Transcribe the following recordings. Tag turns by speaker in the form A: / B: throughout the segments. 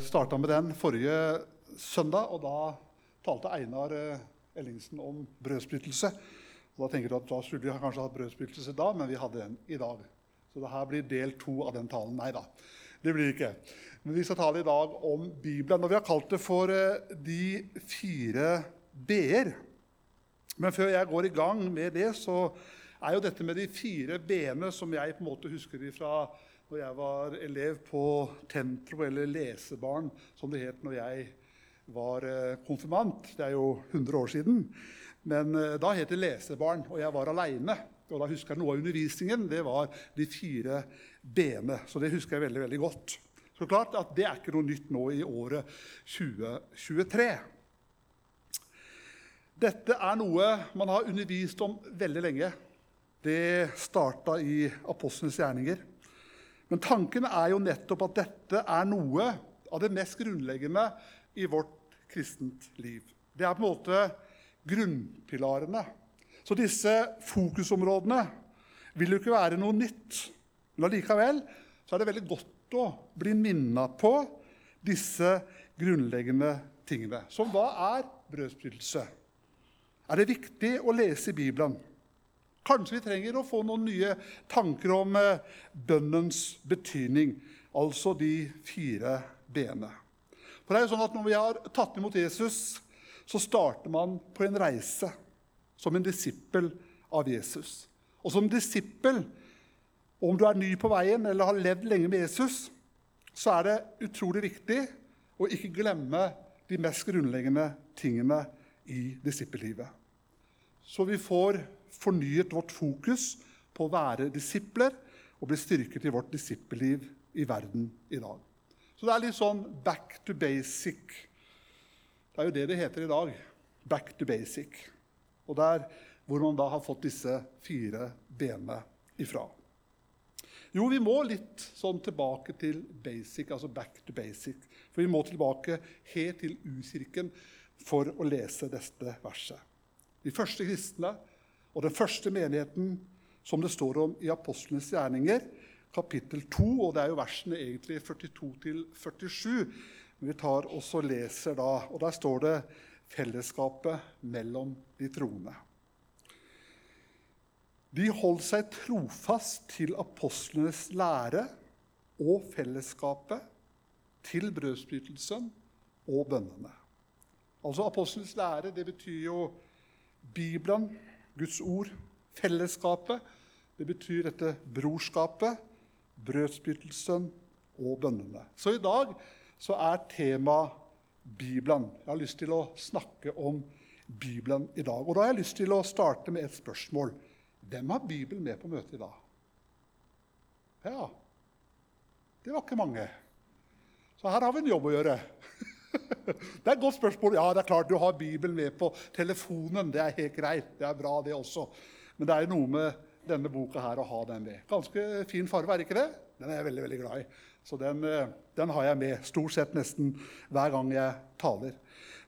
A: starta med den forrige søndag, og da talte Einar eh, Ellingsen om brødsprytelse. Da tenker du at da skulle vi kanskje hatt brødsprytelse da, men vi hadde den i dag. Så det her blir del to av den talen. Nei da, det blir det ikke. Men vi skal tale i dag om Bibelen, og vi har kalt det for eh, de fire b-er. Men før jeg går i gang med det, så er jo dette med de fire b-ene som jeg på en måte husker fra når jeg var elev på Tentro, eller lesebarn, som det het når jeg var eh, konfirmant. Det er jo 100 år siden. Men eh, da het det lesebarn, og jeg var aleine. Og da husker jeg noe av undervisningen. Det var de fire b-ene. Så det husker jeg veldig, veldig godt. Så klart at det er ikke noe nytt nå i året 2023. Dette er noe man har undervist om veldig lenge. Det starta i Apostlenes gjerninger. Men tanken er jo nettopp at dette er noe av det mest grunnleggende i vårt kristent liv. Det er på en måte grunnpilarene. Så disse fokusområdene vil jo ikke være noe nytt. Men allikevel er det veldig godt å bli minna på disse grunnleggende tingene. Så hva er brødsbrytelse? Er det viktig å lese i Bibelen? Kanskje vi trenger å få noen nye tanker om eh, bønnens betydning, altså de fire b-ene. For det er jo sånn at Når vi har tatt imot Jesus, så starter man på en reise som en disippel av Jesus. Og som disippel, om du er ny på veien eller har levd lenge med Jesus, så er det utrolig viktig å ikke glemme de mest grunnleggende tingene i disippellivet. Så vi får fornyet vårt fokus på å være disipler og bli styrket i vårt disippelliv i verden i dag. Så det er litt sånn back to basic. Det er jo det det heter i dag. Back to basic. Og det er hvor man da har fått disse fire benene ifra. Jo, vi må litt sånn tilbake til basic, altså back to basic. For vi må tilbake helt til U-kirken for å lese dette verset. De første kristne og den første menigheten som det står om i Apostlenes gjerninger, kapittel 2, og det er jo versene egentlig 42 47. Men vi tar også leser da, og der står det 'fellesskapet mellom de troende'. De holdt seg trofast til apostlenes lære og fellesskapet, til brødsbrytelsen og bønnene. Altså Apostlenes lære det betyr jo Bibelen, Guds ord, fellesskapet. Det betyr dette brorskapet, brødsbyttelsen og bønnene. Så i dag så er tema Bibelen. Jeg har lyst til å snakke om Bibelen i dag. Og da har jeg lyst til å starte med et spørsmål. Hvem har Bibelen med på møtet i dag? Ja, det var ikke mange. Så her har vi en jobb å gjøre. Det er et godt spørsmål. Ja, det er klart du har Bibelen med på telefonen. Det er helt greit. Det er bra, det også. Men det er jo noe med denne boka her å ha den med. Ganske fin farge, er ikke det? Den er jeg veldig veldig glad i. Så den, eh, den har jeg med stort sett nesten hver gang jeg taler.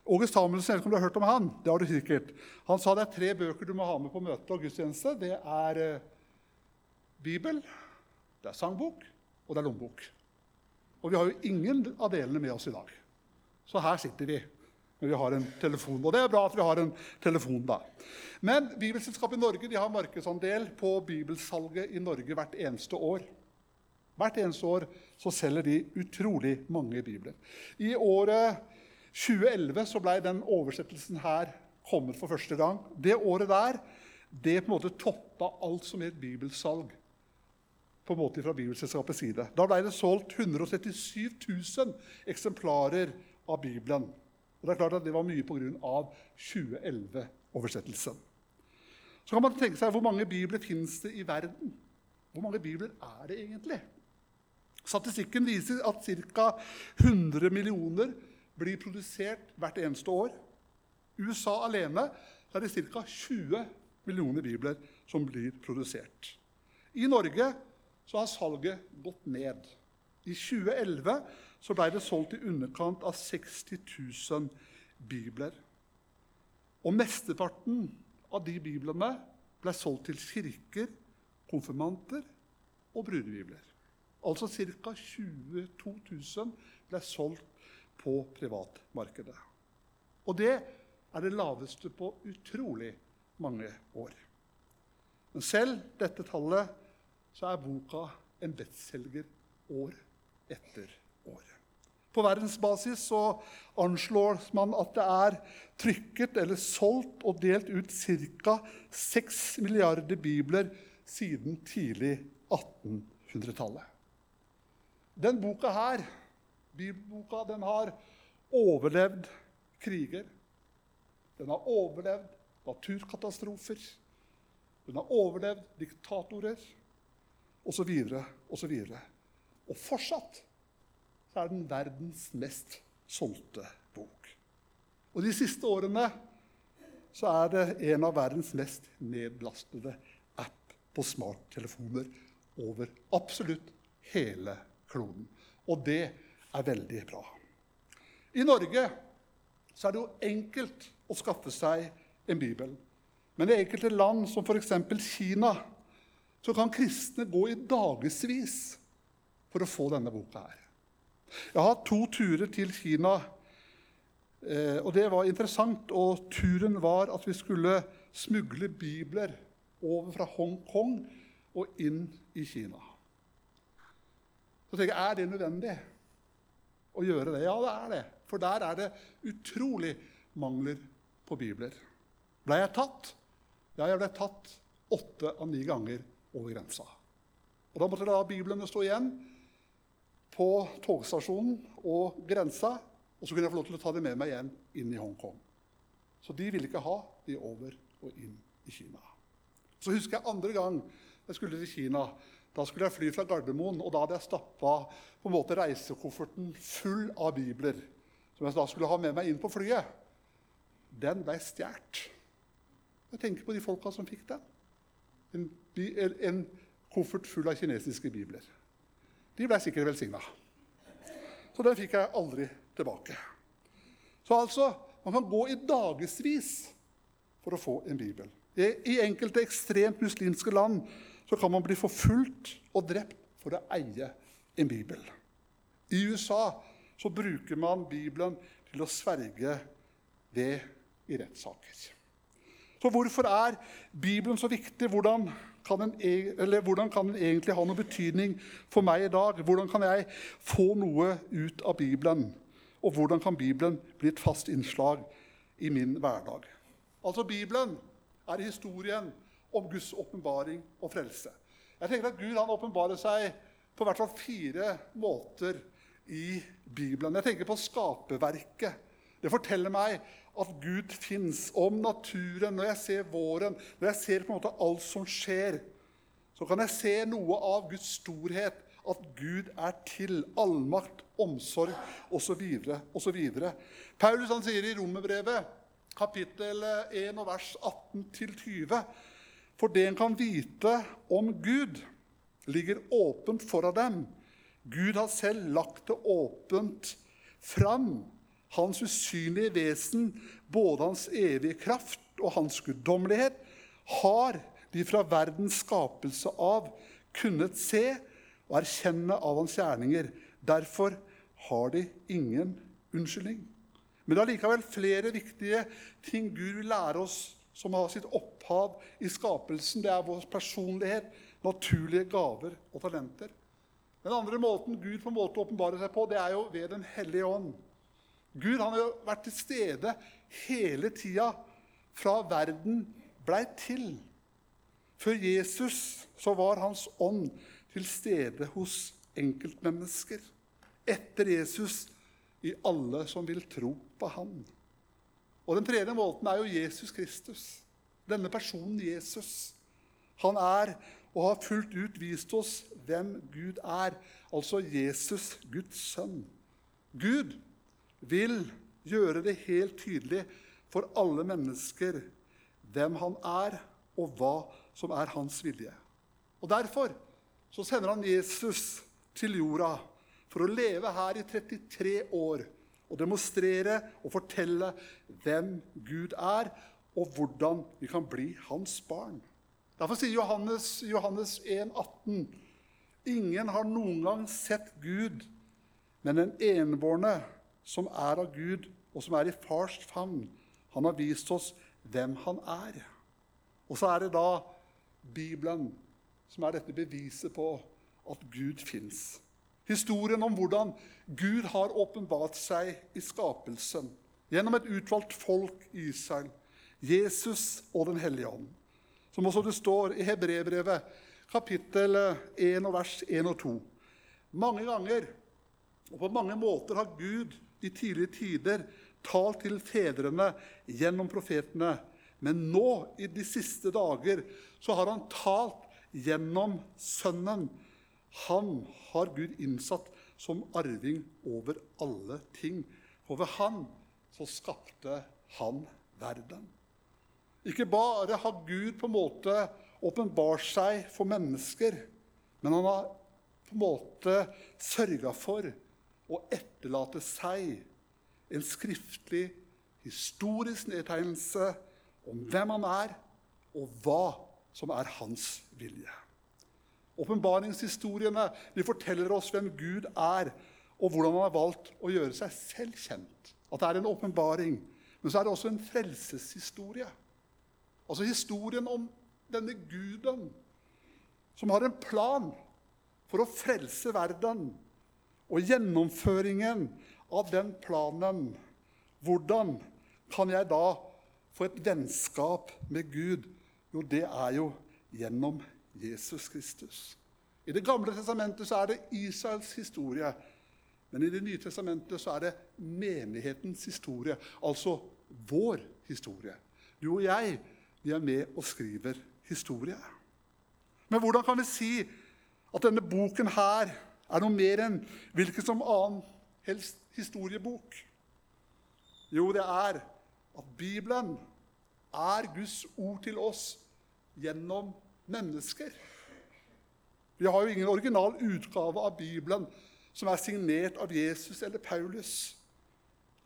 A: August Samuelsen, vet ikke om du har hørt om han? Det har du sikkert. Han sa det er tre bøker du må ha med på møte og gudstjeneste. Det er eh, Bibel, det er sangbok, og det er lommebok. Og vi har jo ingen av delene med oss i dag. Så her sitter vi. når vi har en telefon. Og det er bra at vi har en telefon, da. Men Bibelselskapet i Norge har markedsandel på bibelsalget i Norge hvert eneste år. Hvert eneste år så selger de utrolig mange bibler. I året 2011 så ble den oversettelsen her kommet for første gang. Det året der det på en måte toppa alt som het bibelsalg på en måte fra Bibelselskapets side. Da ble det solgt 137 000 eksemplarer av Bibelen. Og Det er klart at det var mye pga. 2011-oversettelsen. Så kan man tenke seg hvor mange bibler finnes det i verden? Hvor mange bibler er det egentlig? Statistikken viser at ca. 100 millioner blir produsert hvert eneste år. USA alene er det ca. 20 millioner bibler som blir produsert. I Norge har salget gått ned. I 2011 så ble det solgt i underkant av 60 000 bibler. Og mesteparten av de biblene ble solgt til kirker, konfirmanter og brudebibler. Altså ca. 22 000 ble solgt på privatmarkedet. Og det er det laveste på utrolig mange år. Men selv dette tallet så er boka en bestselger år etter år. På verdensbasis så anslår man at det er trykket eller solgt og delt ut ca. 6 milliarder bibler siden tidlig 1800-tallet. Den boka her, bibelboka, den har overlevd kriger. Den har overlevd naturkatastrofer. Den har overlevd diktatorer osv. osv. Og fortsatt så er den verdens mest solgte bok. Og de siste årene så er det en av verdens mest nedlastede app på smarttelefoner over absolutt hele kloden. Og det er veldig bra. I Norge så er det jo enkelt å skaffe seg en bibel. Men i enkelte land, som f.eks. Kina, så kan kristne gå i dagevis for å få denne boka her. Jeg har hatt to turer til Kina, eh, og det var interessant. Og turen var at vi skulle smugle bibler over fra Hongkong og inn i Kina. Så tenker jeg, Er det nødvendig å gjøre det? Ja, det er det. For der er det utrolig mangler på bibler. Ble jeg tatt? Ja, jeg ble tatt åtte av ni ganger over grensa. Og Da måtte jeg la biblene stå igjen på togstasjonen og grensa. Og så kunne jeg få lov til å ta dem med meg igjen inn i Hongkong. Så de ville ikke ha de over og inn i Kina. Så husker jeg andre gang jeg skulle til Kina. Da skulle jeg fly fra Gardermoen, og da hadde jeg stappa på en måte reisekofferten full av bibler. Som jeg da skulle ha med meg inn på flyet. Den ble stjålet. Jeg tenker på de folka som fikk den. En, en koffert full av kinesiske bibler. De ble sikkert velsigna. Så den fikk jeg aldri tilbake. Så altså, man kan gå i dagevis for å få en bibel. I enkelte ekstremt muslimske land så kan man bli forfulgt og drept for å eie en bibel. I USA så bruker man Bibelen til å sverge det i rettssaker. Så hvorfor er Bibelen så viktig? Hvordan kan, den, eller, hvordan kan, den, egentlig ha noe betydning for meg i dag? Hvordan kan jeg få noe ut av Bibelen? Og hvordan kan Bibelen bli et fast innslag i min hverdag? Altså, Bibelen er historien om Guds åpenbaring og frelse. Jeg tenker at Gud han åpenbarer seg på hvert fall fire måter i Bibelen. Jeg tenker på skaperverket. Det forteller meg at Gud fins. Om naturen, når jeg ser våren, når jeg ser på en måte alt som skjer, så kan jeg se noe av Guds storhet. At Gud er til. Allmakt, omsorg osv. osv. Paulus han sier i Romerbrevet, kapittel 1 vers 18-20 for det en kan vite om Gud, ligger åpent foran dem. Gud har selv lagt det åpent fram. Hans usynlige vesen, både hans evige kraft og hans guddommelighet, har de fra verdens skapelse av kunnet se og erkjenne av hans gjerninger. Derfor har de ingen unnskyldning. Men det er likevel flere viktige ting Gud vil lære oss som har sitt opphav i skapelsen. Det er vår personlighet, naturlige gaver og talenter. Den andre måten Gud på en måte åpenbarer seg på, det er jo ved Den hellige ånd. Gud han har jo vært til stede hele tida fra verden blei til. Før Jesus så var hans ånd til stede hos enkeltmennesker. Etter Jesus i alle som vil tro på Han. Og den tredje måten er jo Jesus Kristus. Denne personen Jesus. Han er og har fullt ut vist oss hvem Gud er, altså Jesus, Guds sønn. Gud vil gjøre det helt tydelig for alle mennesker hvem han er, og hva som er hans vilje. Og Derfor så sender han Jesus til jorda for å leve her i 33 år og demonstrere og fortelle hvem Gud er, og hvordan vi kan bli hans barn. Derfor sier Johannes, Johannes 1, 18, Ingen har noen gang sett Gud, men den enbårne som er av Gud, og som er i fars favn, han har vist oss hvem han er. Og så er det da Bibelen som er dette beviset på at Gud fins. Historien om hvordan Gud har åpenbart seg i skapelsen gjennom et utvalgt folk i Israel, Jesus og Den hellige ånd. Som også det står i Hebrebrevet, kapittel 1 og vers 1 og 2. Mange ganger og på mange måter har Gud i tidlige tider talt til fedrene gjennom profetene. Men nå, i de siste dager, så har han talt gjennom Sønnen. Han har Gud innsatt som arving over alle ting. For ved han så skapte han verden. Ikke bare har Gud på en måte åpenbart seg for mennesker, men han har på en måte sørga for å etterlate seg en skriftlig, historisk nedtegnelse om hvem han er, og hva som er hans vilje. Åpenbaringshistoriene forteller oss hvem Gud er, og hvordan han har valgt å gjøre seg selv kjent. At det er en åpenbaring. Men så er det også en frelseshistorie. Altså historien om denne guden som har en plan for å frelse verden. Og gjennomføringen av den planen Hvordan kan jeg da få et vennskap med Gud? Jo, det er jo gjennom Jesus Kristus. I Det gamle testamentet så er det Israels historie. Men i Det nye testamentet så er det menighetens historie, altså vår historie. Du og jeg vi er med og skriver historie. Men hvordan kan vi si at denne boken her er noe mer enn hvilken som annen helst historiebok? Jo, det er at Bibelen er Guds ord til oss gjennom mennesker. Vi har jo ingen original utgave av Bibelen som er signert av Jesus eller Paulus.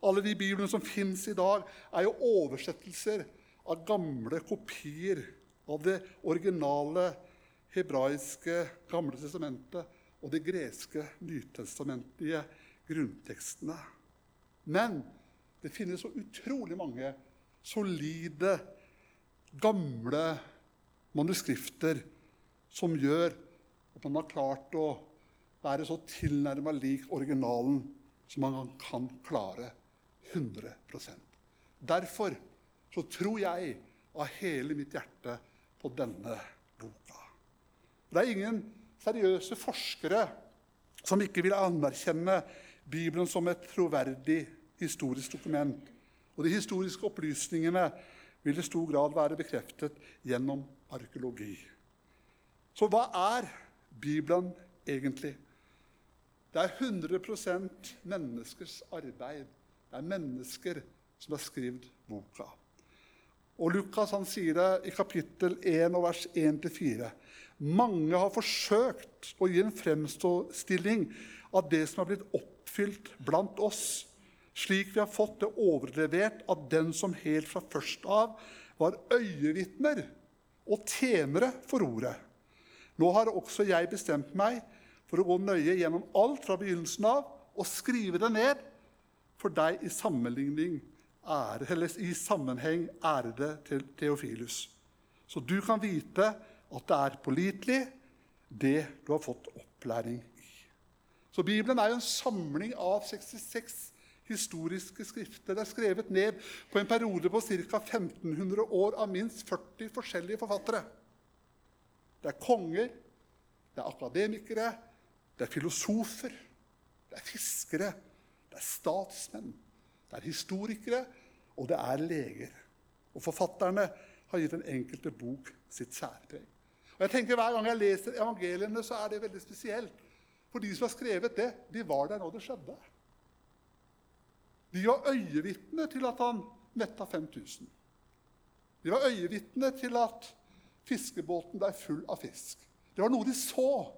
A: Alle de biblene som fins i dag, er jo oversettelser av gamle kopier av det originale hebraiske Gamle testamentet og de greske nytestamentlige grunntekstene. Men det finnes så utrolig mange solide, gamle manuskrifter som gjør at man har klart å være så tilnærma lik originalen som man kan klare 100% Derfor så tror jeg av hele mitt hjerte på denne boka. Det er ingen seriøse forskere som ikke vil anerkjenne Bibelen som et troverdig historisk dokument. Og de historiske opplysningene vil i stor grad være bekreftet gjennom arkeologi. Så hva er Bibelen egentlig? Det er 100% menneskers arbeid. Det er mennesker som har skrevet boka. Og Lukas han sier det i kapittel 1 og vers 1-4. Mange har forsøkt å gi en fremstilling av det som har blitt oppfylt blant oss, slik vi har fått det overlevert av den som helt fra først av var øyevitner og tjenere for ordet. Nå har også jeg bestemt meg for å gå nøye gjennom alt fra begynnelsen av og skrive det ned for deg i ære, i sammenheng ærede Theofilus. Så du kan vite at det er pålitelig, det du har fått opplæring i. Så Bibelen er jo en samling av 66 historiske skrifter. Det er skrevet ned på en periode på ca. 1500 år av minst 40 forskjellige forfattere. Det er konger, det er akademikere, det er filosofer, det er fiskere, det er statsmenn, det er historikere, og det er leger. Og forfatterne har gitt den enkelte bok sitt særpreg. Og jeg tenker Hver gang jeg leser evangeliene, så er det veldig spesielt. For de som har skrevet det, de var der når det skjedde. De var øyevitne til at han metta 5000. De var øyevitne til at fiskebåten ble full av fisk. Det var noe de så.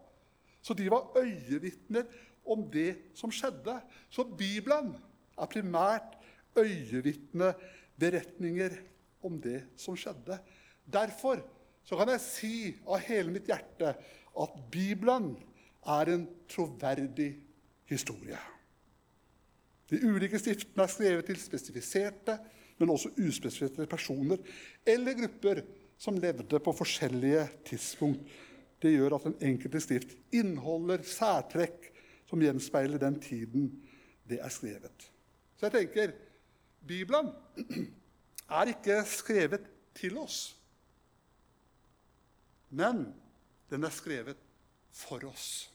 A: Så de var øyevitner om det som skjedde. Så Bibelen er primært øyevitneberetninger om det som skjedde. Derfor så kan jeg si av hele mitt hjerte at Bibelen er en troverdig historie. De ulike stiftene er skrevet til spesifiserte, men også uspesifiserte personer eller grupper som levde på forskjellige tidspunkt. Det gjør at den enkelte stift inneholder særtrekk som gjenspeiler den tiden det er skrevet. Så jeg tenker Bibelen er ikke skrevet til oss, men den er skrevet for oss.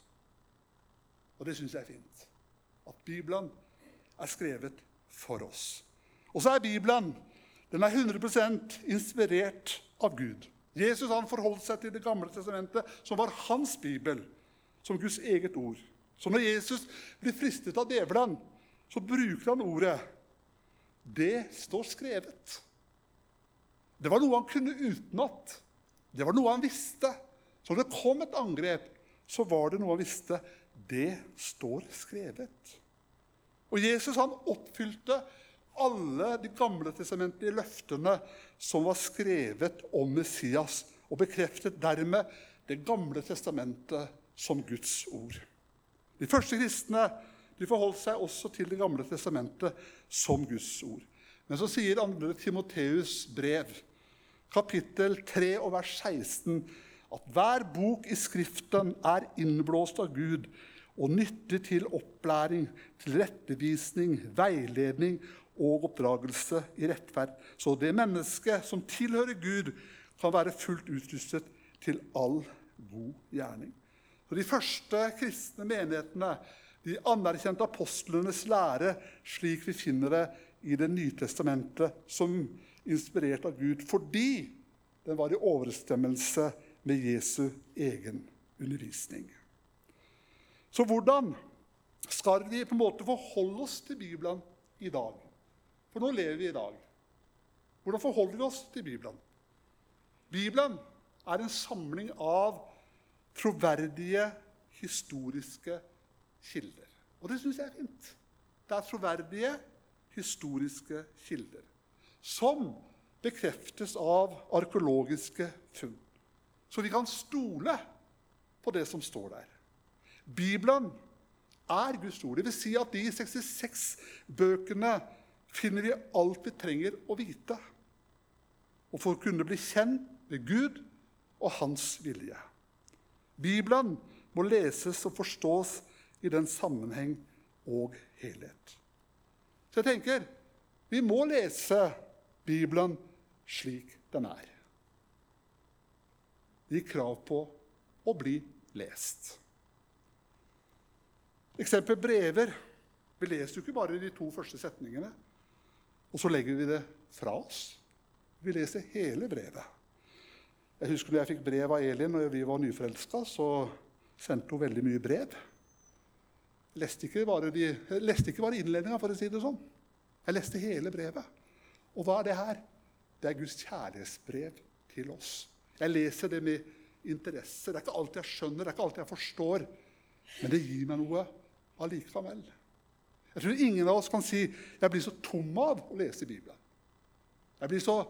A: Og det syns jeg er fint. At Bibelen er skrevet for oss. Og så er Bibelen den er 100% inspirert av Gud. Jesus han forholdt seg til Det gamle testamentet, som var hans bibel, som Guds eget ord. Så når Jesus blir fristet av djevelen, så bruker han ordet. Det står skrevet. Det var noe han kunne utenat. Det var noe han visste. Så når det kom et angrep, så var det noe han visste. Det står skrevet. Og Jesus han oppfylte alle de gamle testamentlige løftene som var skrevet om Messias, og bekreftet dermed Det gamle testamentet som Guds ord. De første kristne de forholdt seg også til Det gamle testamentet som Guds ord. Men så sier andre Timoteus' brev, kapittel 3 og vers 16, at hver bok i Skriften er innblåst av Gud og nyttig til opplæring, til rettevisning, veiledning og oppdragelse i rettferd, så det mennesket som tilhører Gud, kan være fullt utrustet til all god gjerning. Så De første kristne menighetene de anerkjente apostlenes lære slik vi finner det i Det nye testamentet, som inspirert av Gud, fordi den var i overensstemmelse med Jesu egen undervisning. Så hvordan skal vi på en måte forholde oss til Bibelen i dag? For nå lever vi i dag. Hvordan forholder vi oss til Bibelen? Bibelen er en samling av troverdige historiske kilder. Og det syns jeg er fint. Det er troverdige historiske kilder som bekreftes av arkeologiske funn. Så vi kan stole på det som står der. Bibelen er Guds ord. Det vil si at de 66 bøkene finner vi alt vi trenger å vite. Og for å kunne bli kjent med Gud og hans vilje. Bibelen må leses og forstås i den sammenheng og helhet. Så jeg tenker vi må lese Bibelen slik den er. Det gir krav på å bli lest. Eksempel brever. Vi leser jo ikke bare de to første setningene, og så legger vi det fra oss. Vi leser hele brevet. Jeg husker når jeg fikk brev av Elin når vi var nyforelska, så sendte hun veldig mye brev. Jeg leste ikke bare, de, bare innledninga, for å si det sånn. Jeg leste hele brevet. Og hva er det her? Det er Guds kjærlighetsbrev til oss. Jeg leser det med interesse. Det er ikke alt jeg skjønner, det er ikke alt jeg forstår. Men det gir meg noe allikevel. Jeg tror ingen av oss kan si 'jeg blir så tom av å lese Bibelen'. Jeg blir så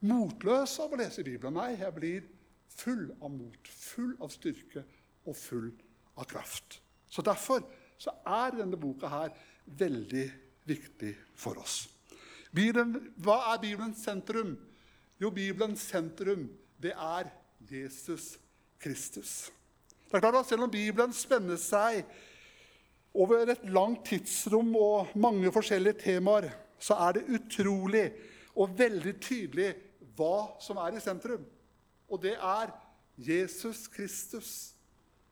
A: motløs av å lese Bibelen. Nei, jeg blir full av mot, full av styrke og full av kraft. Så Derfor så er denne boka her veldig viktig for oss. Bibelen, hva er Bibelens sentrum? Jo, Bibelens sentrum det er Jesus Kristus. Det er klart at Selv om Bibelen spenner seg over et langt tidsrom og mange forskjellige temaer, så er det utrolig og veldig tydelig hva som er i sentrum. Og det er Jesus Kristus.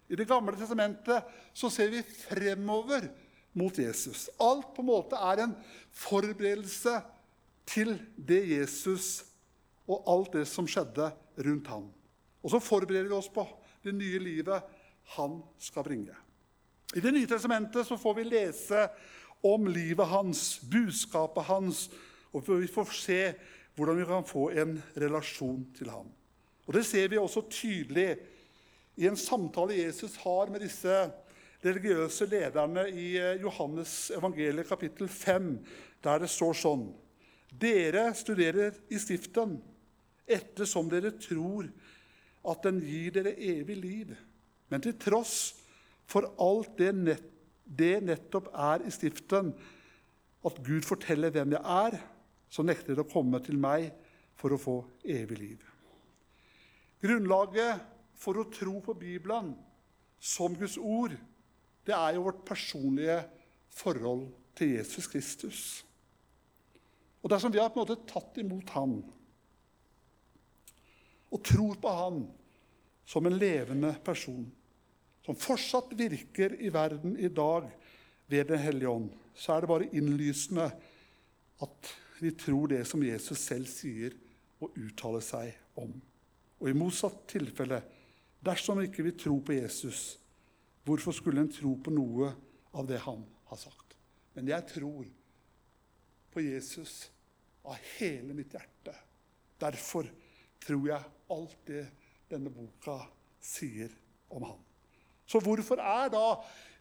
A: I Det gamle testamentet så ser vi fremover mot Jesus. Alt på en måte er en forberedelse til det Jesus og alt det som skjedde rundt ham. Og så forbereder vi oss på det nye livet han skal bringe. I Det nye testamentet så får vi lese om livet hans, budskapet hans, og vi får se hvordan vi kan få en relasjon til ham. Og Det ser vi også tydelig i en samtale Jesus har med disse religiøse lederne i eh, Johannes evangeliet kapittel 5, der det står sånn Dere studerer i Stiften ettersom dere tror at den gir dere evig liv. Men til tross for alt det, nett, det nettopp er i Skriften, at Gud forteller hvem jeg er, så nekter det å komme til meg for å få evig liv. Grunnlaget for å tro på Bibelen som Guds ord, det er jo vårt personlige forhold til Jesus Kristus. Og dersom vi har på en måte tatt imot Han og tror på Han som en levende person, som fortsatt virker i verden i dag ved Den hellige ånd, så er det bare innlysende at vi tror det som Jesus selv sier og uttaler seg om. Og i motsatt tilfelle, dersom ikke vi tror på Jesus, hvorfor skulle en tro på noe av det han har sagt? Men jeg tror på Jesus av hele mitt hjerte. Derfor tror jeg alt det denne boka sier om ham. Så hvorfor er da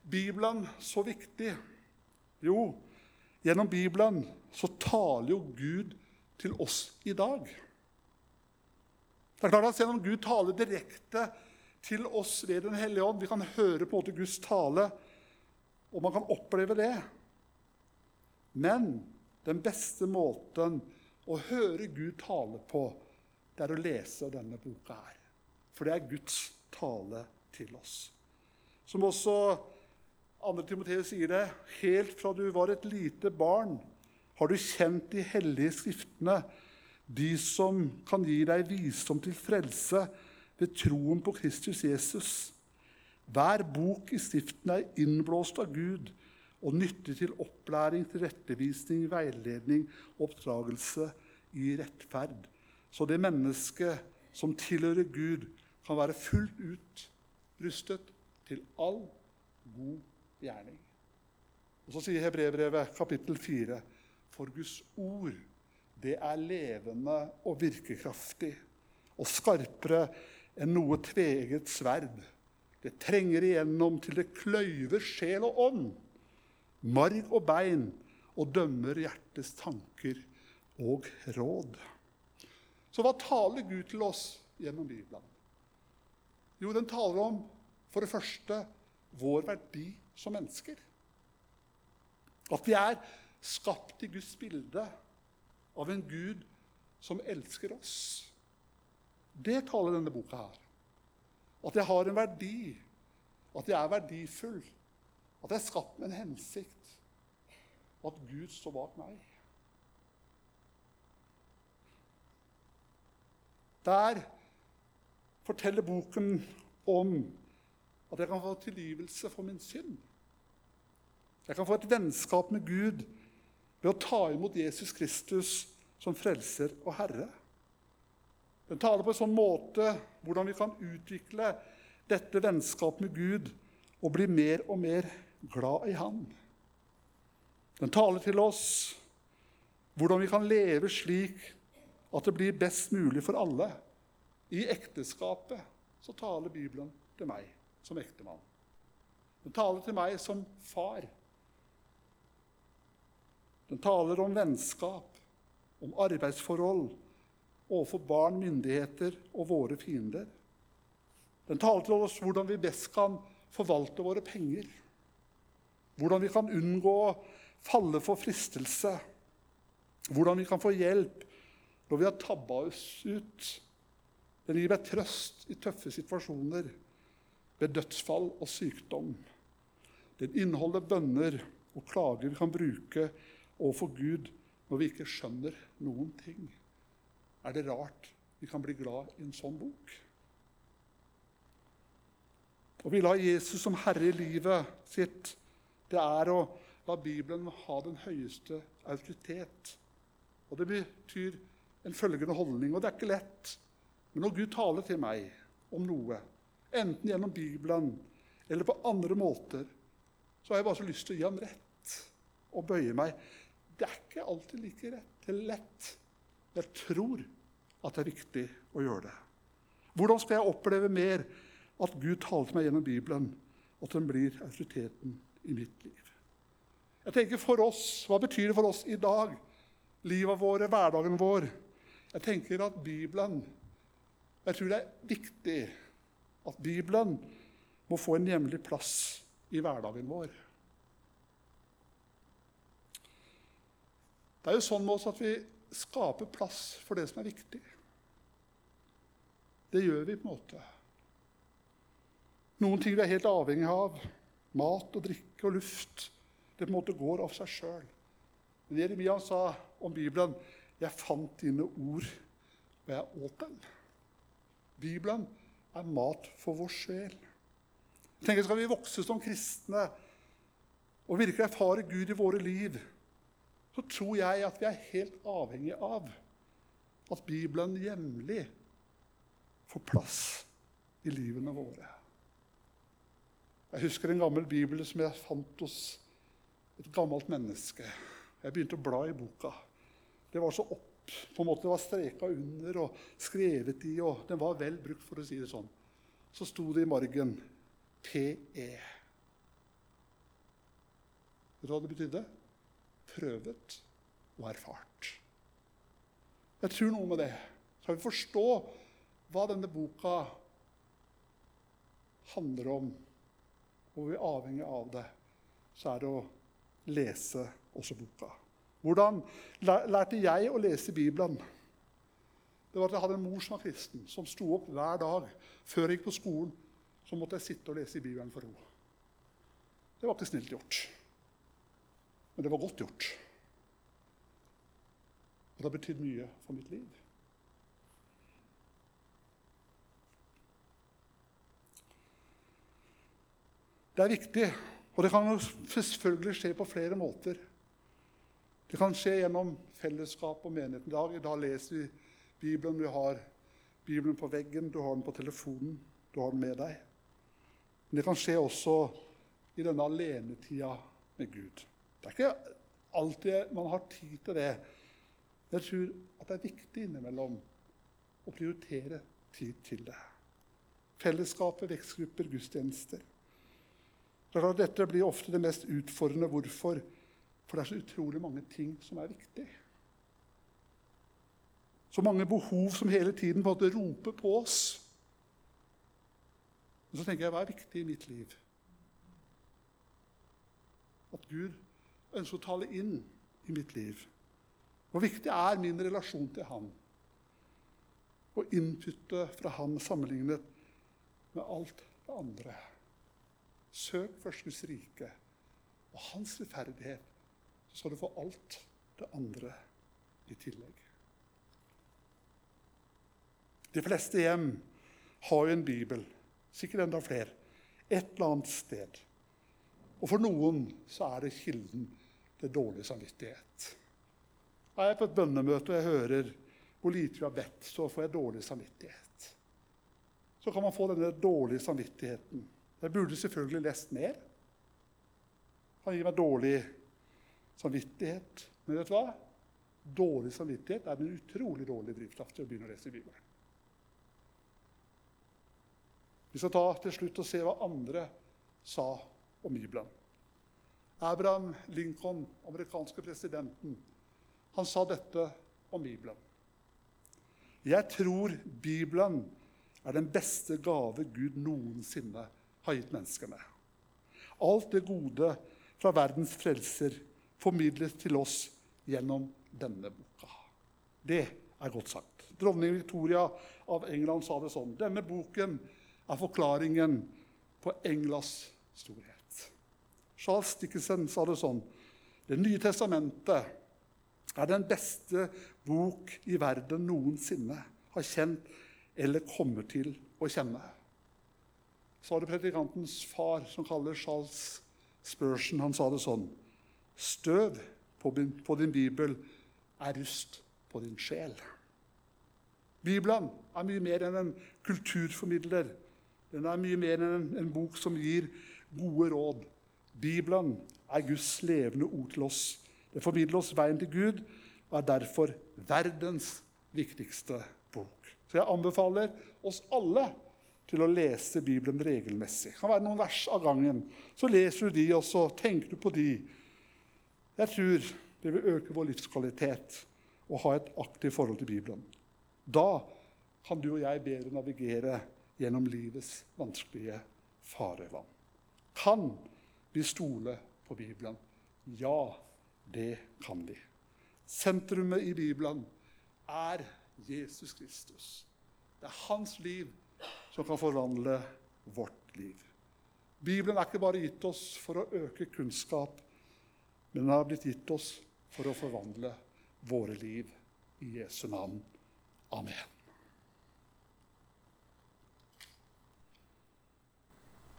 A: Bibelen så viktig? Jo, gjennom Bibelen så taler jo Gud til oss i dag. Det er klart at Selv om Gud taler direkte til oss ved Den hellige ånd Vi kan høre på måte Guds tale, og man kan oppleve det. Men den beste måten å høre Gud tale på, det er å lese denne boka her. For det er Guds tale til oss. Som også 2. Timoteus sier det, helt fra du var et lite barn, har du kjent de hellige skriftene, de som kan gi deg visdom til frelse ved troen på Kristus Jesus. Hver bok i Stiften er innblåst av Gud og nyttig til opplæring, tilrettevisning, veiledning og oppdragelse i rettferd. Så det mennesket som tilhører Gud, kan være fullt ut rustet til all god gjerning. Og Så sier Hebrevet kapittel 4, for Guds ord, det er levende og virkekraftig og skarpere enn noe tveget sverd. Det trenger igjennom til det kløyver sjel og ånd marg og bein, og dømmer hjertets tanker og råd. Så hva taler Gud til oss gjennom Bibelen? Jo, den taler om for det første vår verdi som mennesker. At vi er skapt i Guds bilde av en Gud som elsker oss. Det taler denne boka her. At jeg har en verdi, at jeg er verdifull, at jeg er skapt med en hensikt, at Gud står bak meg. Der forteller boken om at jeg kan få tilgivelse for min synd. Jeg kan få et vennskap med Gud ved å ta imot Jesus Kristus som frelser og herre. Den taler på en sånn måte hvordan vi kan utvikle dette vennskapet med Gud og bli mer og mer glad i Han. Den taler til oss hvordan vi kan leve slik at det blir best mulig for alle. I ekteskapet så taler Bibelen til meg som ektemann. Den taler til meg som far. Den taler om vennskap, om arbeidsforhold overfor barn, myndigheter og våre fiender. Den taler til oss hvordan vi best kan forvalte våre penger. Hvordan vi kan unngå å falle for fristelse. Hvordan vi kan få hjelp når vi har tabba oss ut. Den gir meg trøst i tøffe situasjoner, ved dødsfall og sykdom. Den inneholder bønner og klager vi kan bruke overfor Gud når vi ikke skjønner noen ting. Er det rart vi kan bli glad i en sånn bok? Og vi lar Jesus som herre i livet sitt det er å la Bibelen ha den høyeste autoritet. Og Det betyr en følgende holdning, og det er ikke lett. Men når Gud taler til meg om noe, enten gjennom Bibelen eller på andre måter, så har jeg bare så lyst til å gi ham rett og bøye meg. Det er ikke alltid like rett eller lett. Jeg tror at det er riktig å gjøre det. Hvordan skal jeg oppleve mer at Gud taler til meg gjennom Bibelen, og at den blir autoriteten i mitt liv. Jeg tenker for oss, Hva betyr det for oss i dag? Livet våre, hverdagen vår. Jeg tenker at Bibelen Jeg tror det er viktig at Bibelen må få en hjemlig plass i hverdagen vår. Det er jo sånn med oss at vi skaper plass for det som er viktig. Det gjør vi på en måte. Noen ting vi er helt avhengig av, mat og drikke og luft, det på en måte går av seg sjøl. Men Jeremia sa om Bibelen 'Jeg fant dine ord, og jeg åt dem'. Bibelen er mat for vår sjel. Tenk, Skal vi vokse som kristne og virkelig erfare Gud i våre liv, så tror jeg at vi er helt avhengig av at Bibelen jevnlig får plass i livene våre. Jeg husker en gammel bibel som jeg fant hos et gammelt menneske. Jeg begynte å bla i boka. Det var så opp, på en måte det var streka under og skrevet i, og den var vel brukt, for å si det sånn. Så sto det i margen PE. Vet du hva det betydde? Prøvet og erfart. Jeg tror noe med det. Skal vi forstå hva denne boka handler om, og vi er avhengig av det, så er det å lese også boka. Hvordan lærte jeg å lese Bibelen? Det var at Jeg hadde en mor som var kristen, som sto opp hver dag. Før jeg gikk på skolen, så måtte jeg sitte og lese i Bibelen for henne. Det var ikke snilt gjort. Men det var godt gjort. Og det har betydd mye for mitt liv. Det er viktig, og det kan jo selvfølgelig skje på flere måter. Det kan skje gjennom fellesskap og menigheten i dag. I leser vi Bibelen. Vi har Bibelen på veggen, du har den på telefonen, du har den med deg. Men det kan skje også i denne alenetida med Gud. Det er ikke alltid man har tid til det. Jeg tror at det er viktig innimellom å prioritere tid til det. Fellesskapet, vekstgrupper, gudstjenester. Dette blir ofte det mest utfordrende. Hvorfor? For det er så utrolig mange ting som er viktig. Så mange behov som hele tiden på en måte roper på oss. Men så tenker jeg hva er viktig i mitt liv? At Gud ønsker å tale inn i mitt liv. Hvor viktig er min relasjon til Han? Å innputte fra Han sammenlignet med alt det andre. Søk først Guds rike og Hans rettferdighet, så skal du få alt det andre i tillegg. De fleste hjem har jo en bibel, sikkert enda flere, et eller annet sted. Og for noen så er det kilden til dårlig samvittighet. Er jeg på et bønnemøte og jeg hører hvor lite vi har bedt, så får jeg dårlig samvittighet. Så kan man få denne dårlige samvittigheten. Jeg burde selvfølgelig lest mer. Han gir meg dårlig samvittighet. Men vet du hva? Dårlig samvittighet er en utrolig dårlig drivkraft til å begynne å lese Bibelen. Vi skal ta til slutt og se hva andre sa om Bibelen. Abraham Lincoln, amerikanske presidenten, han sa dette om Bibelen. Jeg tror Bibelen er den beste gave Gud noensinne har gitt menneskene. Alt det gode fra verdens frelser formidles til oss gjennom denne boka. Det er godt sagt. Dronning Victoria av England sa det sånn. Denne boken er forklaringen på Englas storhet. Charles Dickinson sa det sånn Det nye testamentet er den beste bok i verden noensinne har kjent eller kommer til å kjenne. Så var det predikantens far, som kaller Charles Spurgeon, han sa det sånn Støv på din, bibel er rust på din sjel. Bibelen er mye mer enn en kulturformidler. Den er mye mer enn en, en bok som gir gode råd. Bibelen er Guds levende ord til oss. Det formidler oss veien til Gud og er derfor verdens viktigste bok. Så jeg anbefaler oss alle til å lese Bibelen regelmessig. Det kan være noen vers av gangen. Så leser du de, og så tenker du på de. Jeg tror det vil øke vår livskvalitet å ha et aktivt forhold til Bibelen. Da kan du og jeg bedre navigere gjennom livets vanskelige farevann. Kan vi stole på Bibelen? Ja, det kan vi. Sentrumet i Bibelen er Jesus Kristus. Det er hans liv som kan forvandle vårt liv. Bibelen er ikke bare gitt oss for å øke kunnskap, men den har blitt gitt oss for å forvandle våre liv. I Jesu navn. Amen.